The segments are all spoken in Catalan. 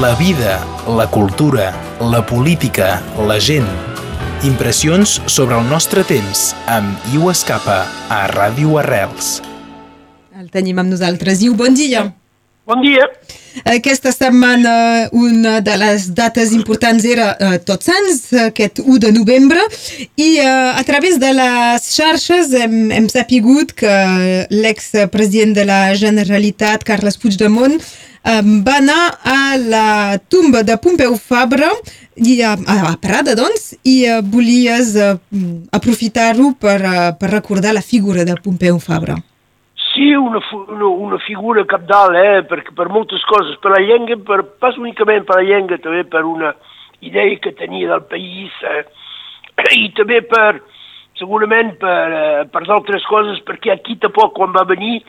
la vida, la cultura, la política, la gent. Impressions sobre el nostre temps amb Iu Escapa a Ràdio Arrels. El tenim amb nosaltres. Iu, bon dia. Bon dia. Aquesta setmana una de les dates importants era uh, Tots Sants, aquest 1 de novembre, i uh, a través de les xarxes hem, hem sapigut que l'expresident de la Generalitat, Carles Puigdemont, um, va anar a la tumba de Pompeu Fabra i a, a Prada, doncs, i uh, volies uh, aprofitar-ho per, uh, per recordar la figura de Pompeu Fabra. Sí, una, una, una figura capdalt, eh, per, per moltes coses, per la llengua, per, pas únicament per la llengua, també per una idea que tenia del país, eh, i també per, segurament per, eh, per d'altres coses, perquè aquí tampoc quan va venir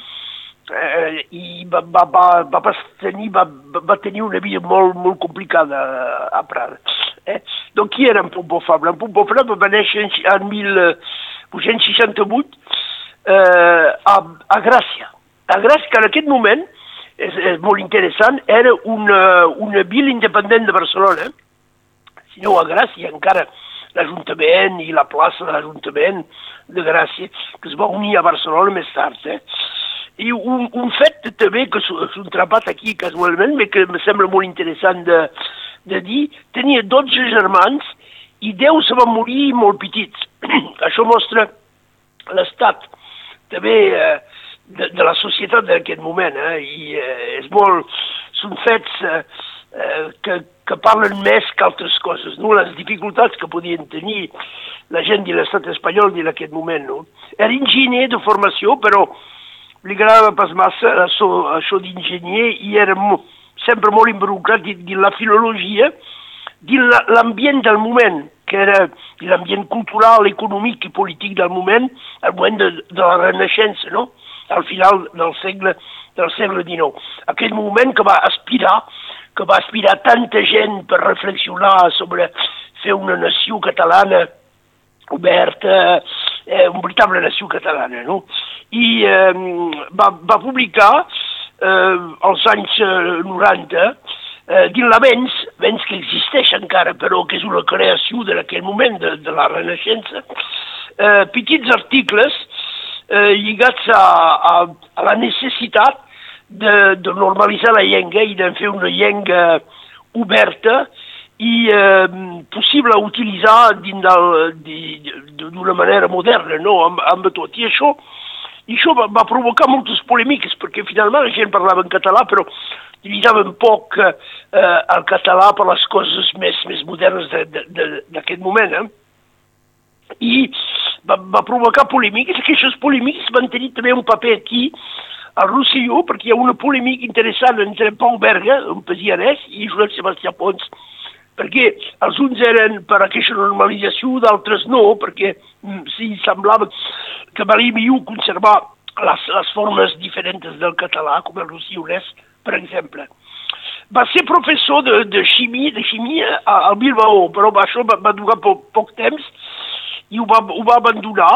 eh, i va, va, va, va, tenir, va, va tenir una vida molt, molt complicada a Prada. Eh? Donc qui era en Pompeu Fabra? En Pompeu Fabra va néixer en, en 1868 eh, a, a Gràcia. A Gràcia, que en aquest moment, és, és molt interessant, era una, una vila independent de Barcelona, si no a Gràcia encara l'Ajuntament i la plaça de l'Ajuntament de Gràcia, que es va unir a Barcelona més tard. Eh? I un, un fet també que s'ha trapat aquí casualment, que em sembla molt interessant de, de dir, tenia 12 germans i 10 se van morir molt petits. Això mostra l'estat també eh, de, de la societat d'aquest moment, eh, i eh, és molt, són fets eh, eh, que, que parlen més que altres coses, no? les dificultats que podien tenir la gent de l'estat espanyol en aquest moment. No? Era enginyer de formació, però li agradava pas massa això, això d'enginyer i era mo, sempre molt involucrat dins la filologia, dins l'ambient del moment, que era l'ambient cultural, econòmic i polític del moment, al moment de, de la Renaixença, no? al final del segle, del segle XIX. Aquell moment que va aspirar, que va aspirar tanta gent per reflexionar sobre fer una nació catalana oberta, eh, una veritable nació catalana, no? I eh, va, va publicar eh, als anys 90 eh, dins l'avenç, vens que existeix encara, però que és una creació d'aquell moment de, de la Renaixença, eh, petits articles eh, lligats a, a, a la necessitat de, de normalitzar la llengua i de fer una llengua oberta i eh, possible utilitzar d'una manera moderna, no? amb, amb tot. I això, i això va, va provocar moltes polèmiques, perquè finalment la gent parlava en català, però utilitzaven poc eh, el català per les coses més, més modernes d'aquest moment. Eh? I va, va provocar polèmiques, que aquestes polèmiques van tenir també un paper aquí, al Rosselló, perquè hi ha una polèmica interessant entre Pau Berga, un pesianès, i Josep Sebastià Pons, perquè els uns eren per aquesta normalització, d'altres no, perquè mm, sí, semblava que valia millor conservar les, les formes diferents del català, com el rossellonès, per exemple. Va ser professor de, de ximia, de ximia al Bilbao, però això va, va durar poc, poc temps i ho va, ho va abandonar.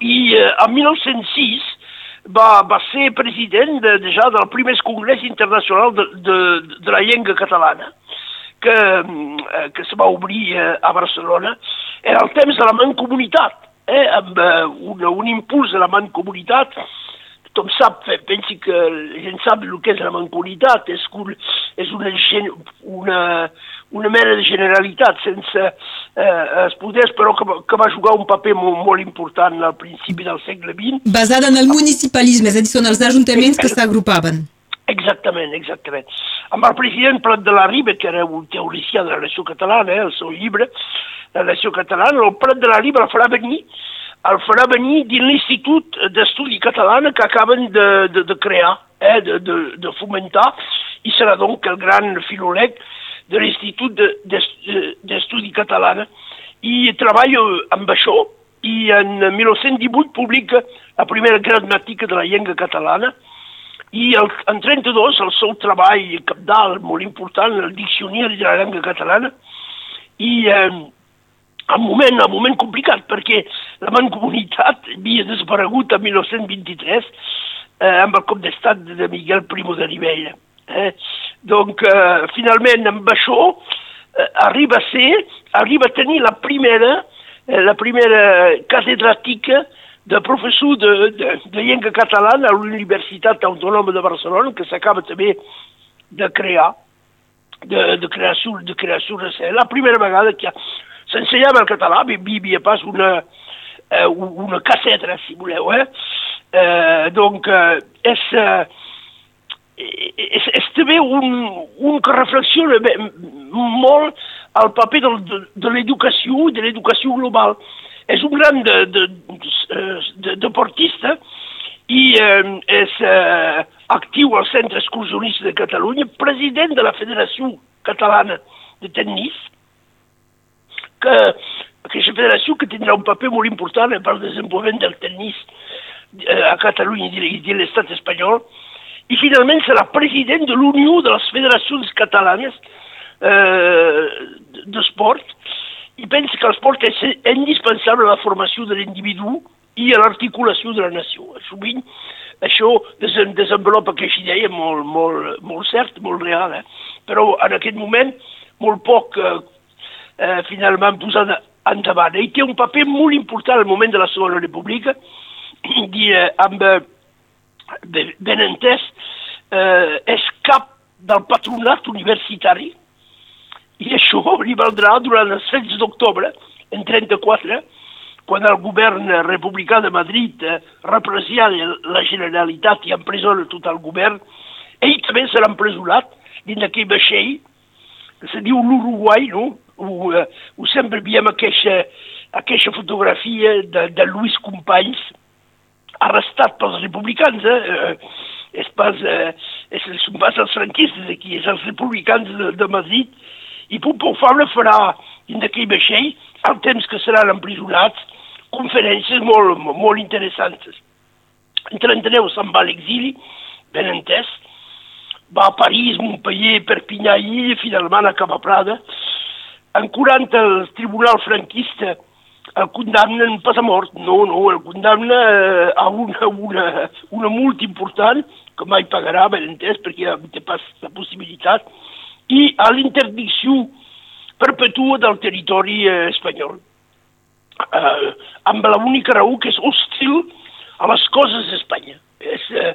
I eh, en 1906 va, va ser president de, ja del primer congrés internacional de, de, de la llengua catalana que, eh, que se va obrir eh, a Barcelona. Era el temps de la mancomunitat, eh, amb eh, un, un impuls de la mancomunitat tothom sap, pensi que gent sap el que és la mancomunitat, és, un, és una, una, una mena de generalitat sense eh, es poders, però que, que va jugar un paper molt, molt important al principi del segle XX. Basada en el municipalisme, és a dir, són els ajuntaments que s'agrupaven. Exactament, exactament. Amb el president Prat de la Riba, que era un teoricià de la nació catalana, eh, el seu llibre, la nació catalana, el Prat de la Riba el farà venir el farà venir dins l'Institut d'Estudi Catalana que acaben de, de, de crear, eh, de, de, de fomentar, i serà donc el gran filolec de l'Institut d'Estudi de, Catalana. I treballa amb això, i en 1918 publica la primera gramàtica de la llengua catalana, i el, en 32 el seu treball capdalt, molt important, el Diccionari de la llengua catalana, i eh, un moment, un moment complicat, perquè la mancomunitat havia desaparegut en 1923 eh, amb el cop d'estat de Miguel Primo de Rivella. Eh? Donc, eh, finalment, amb això, eh, arriba a ser, arriba a tenir la primera, eh, la primera catedràtica de professor de, de, de llengua catalana a l'Universitat Autònoma de Barcelona, que s'acaba també de crear, de, de creació, de creació recent. La primera vegada que s'ensenyava el català, hi havia pas una, eh, una càtedra, si voleu, eh? eh donc, eh, és, eh, és, és també un, un que reflexiona molt al paper de, de, l'educació, de l'educació global. És un gran de, de, de deportista i eh, és eh, actiu al Centre Excursionista de Catalunya, president de la Federació Catalana de Tennis, que aquesta federació que tindrà un paper molt important per al desenvolupament del tennis eh, a Catalunya i de l'estat espanyol, i finalment serà president de l'Unió de les Federacions Catalanes eh, d'Esport i pensa que l'esport és indispensable a la formació de l'individu i a l'articulació de la nació. Sovint això desenvolupa aquesta idea molt, molt, molt cert, molt real, eh? però en aquest moment molt poc eh, eh, finalment posat endavant. I té un paper molt important al moment de la Segona República, i, eh, amb eh, ben entès, eh, és cap del patronat universitari i això li valdrà durant els 16 d'octubre, en 34, quan el govern republicà de Madrid eh, repressia la Generalitat i empresona tot el govern, ell també serà empresonat dins d'aquell vaixell se diu l'Uruguai, no? Ho, eh, ho sempre veiem aquesta, aquesta fotografia de, de Lluís Companys, arrestat pels republicans, eh? eh és pas, eh, és, són pas els franquistes aquí, és els republicans de, de Madrid, i Pompeu Fabra farà, en d'aquell vaixell, el temps que seran emprisonats, conferències molt, molt interessants. En 39 se'n va a l'exili, ben entès, va a París, Montpellier, Perpinyà i finalment acaba a Prada. En 40 el tribunal franquista el condemnen pas a mort, no, no, el condemna eh, a una, una, una multa important, que mai pagarà, ben entès, perquè té pas la possibilitat, i a l'interdicció perpetua del territori eh, espanyol. Eh, amb l'única raó que és hostil a les coses d'Espanya. És eh,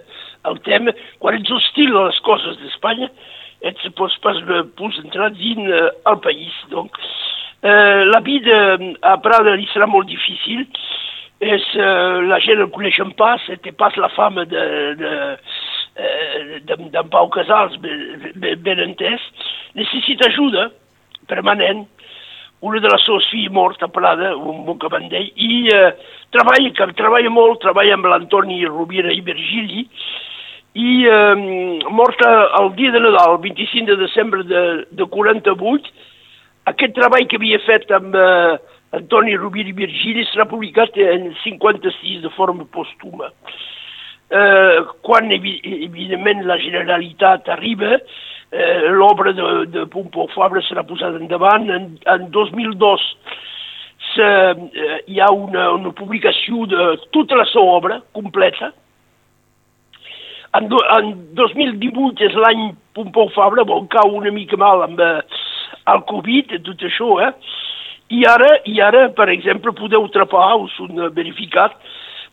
el tema, quan ets hostil a les coses d'Espanya, ets pots pas, pots entrar dins eh, el país. Donc, Eh, la vida a Prada li serà molt difícil. És, uh, la gent el coneixen pas, té pas la fama de, de, d'en Pau Casals, ben, ben entès. Ajuda permanent. Una de les seves filles morta a Prada, un bon cabandell, i uh, treballa, que treballa molt, treballa amb l'Antoni Rovira i Virgili, i eh, morta el dia de Nadal, el 25 de desembre de, de 48, aquest treball que havia fet amb eh, Antoni Rovira i Virgili serà publicat en 56 de forma pòstuma. Eh, quan, evidentment, la Generalitat arriba, eh, l'obra de, de Pompeu Fabra serà posada endavant. En, en 2002 se, eh, hi ha una, una publicació de tota la seva obra completa. En, en 2018 és l'any Pompeu Fabra, bon, cau una mica mal amb, eh, el Covid, tot això, eh? I ara, i ara per exemple, podeu trapar, us ho verificat,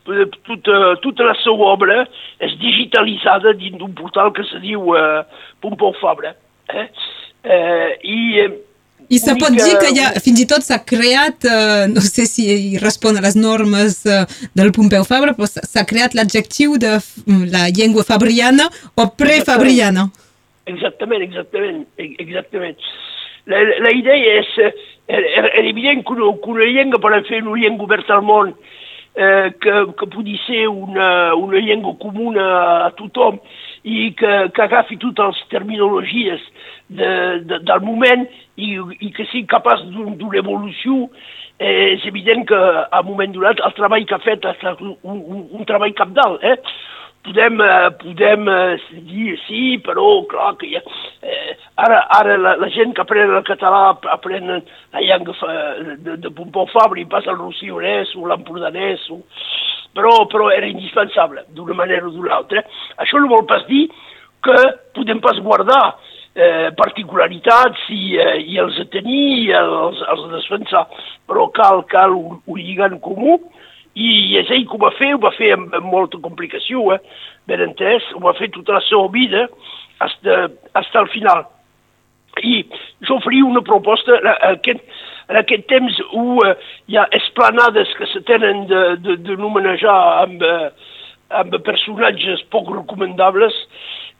tota, tota la seva obra és digitalitzada dins d'un portal que se diu eh, Pompeu Fabra. Eh? Eh, I eh, i se pot dir que ja, fins i tot s'ha creat, eh, no sé si respon a les normes eh, del Pompeu Fabra, però s'ha creat l'adjectiu de la llengua fabriana o prefabriana. Exactament, exactament, exactament. La, la idea és, eh, era, era evident que una, que una llengua per fer una llengua oberta al món eh, que, que pugui ser una, una llengua comuna a tothom i que, que agafi totes les terminologies de, de, del moment i, i que sigui capaç d'una evolució eh, és evident que a un moment donat el treball que ha fet ha estat un, un, un treball capdalt. Eh? podem, eh, podem eh, dir sí, però clar que ja, eh, ara, ara la, la gent que aprèn el català aprèn la llengua de, de Pompeu Fabri, passa el rossionès o l'empordanès, o... però, però era indispensable d'una manera o d'una. Això no vol pas dir que podem pas guardar eh, particularitats i, eh, i els tenir i els, els defensar. Però cal, cal un, un lligant comú i és ell que ho va fer, ho va fer amb, amb molta complicació, eh? ben entès, ho va fer tota la seva vida hasta, hasta final. I jo faria una proposta en aquest, en aquest temps où eh, hi ha esplanades que se tenen de, de, de nomenejar amb, eh, amb personatges poc recomendables,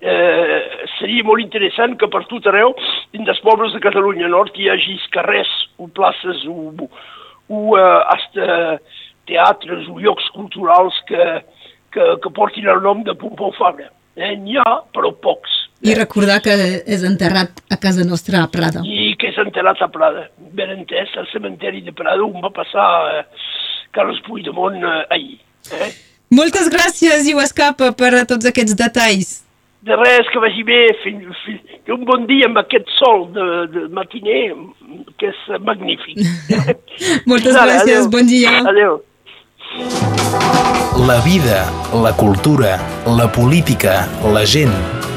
eh, seria molt interessant que per tot arreu, en dels pobles de Catalunya Nord, hi hagi carrers o places o, o eh, hasta teatres o llocs culturals que, que, que portin el nom de Pompeu Fabra. Eh, N'hi ha, però pocs. I recordar que és enterrat a casa nostra a Prada. I que és enterrat a Prada. Ben entès, al cementeri de Prada on va passar eh, Carles Puigdemont eh, ahir. Eh? Moltes gràcies, Iu Escapa, per a tots aquests detalls. De res, que vagi bé, fin, fin, que un bon dia amb aquest sol de, de matiner, que és magnífic. Moltes Ara, gràcies, adéu. bon dia. Adéu. La vida, la cultura, la política, la gent.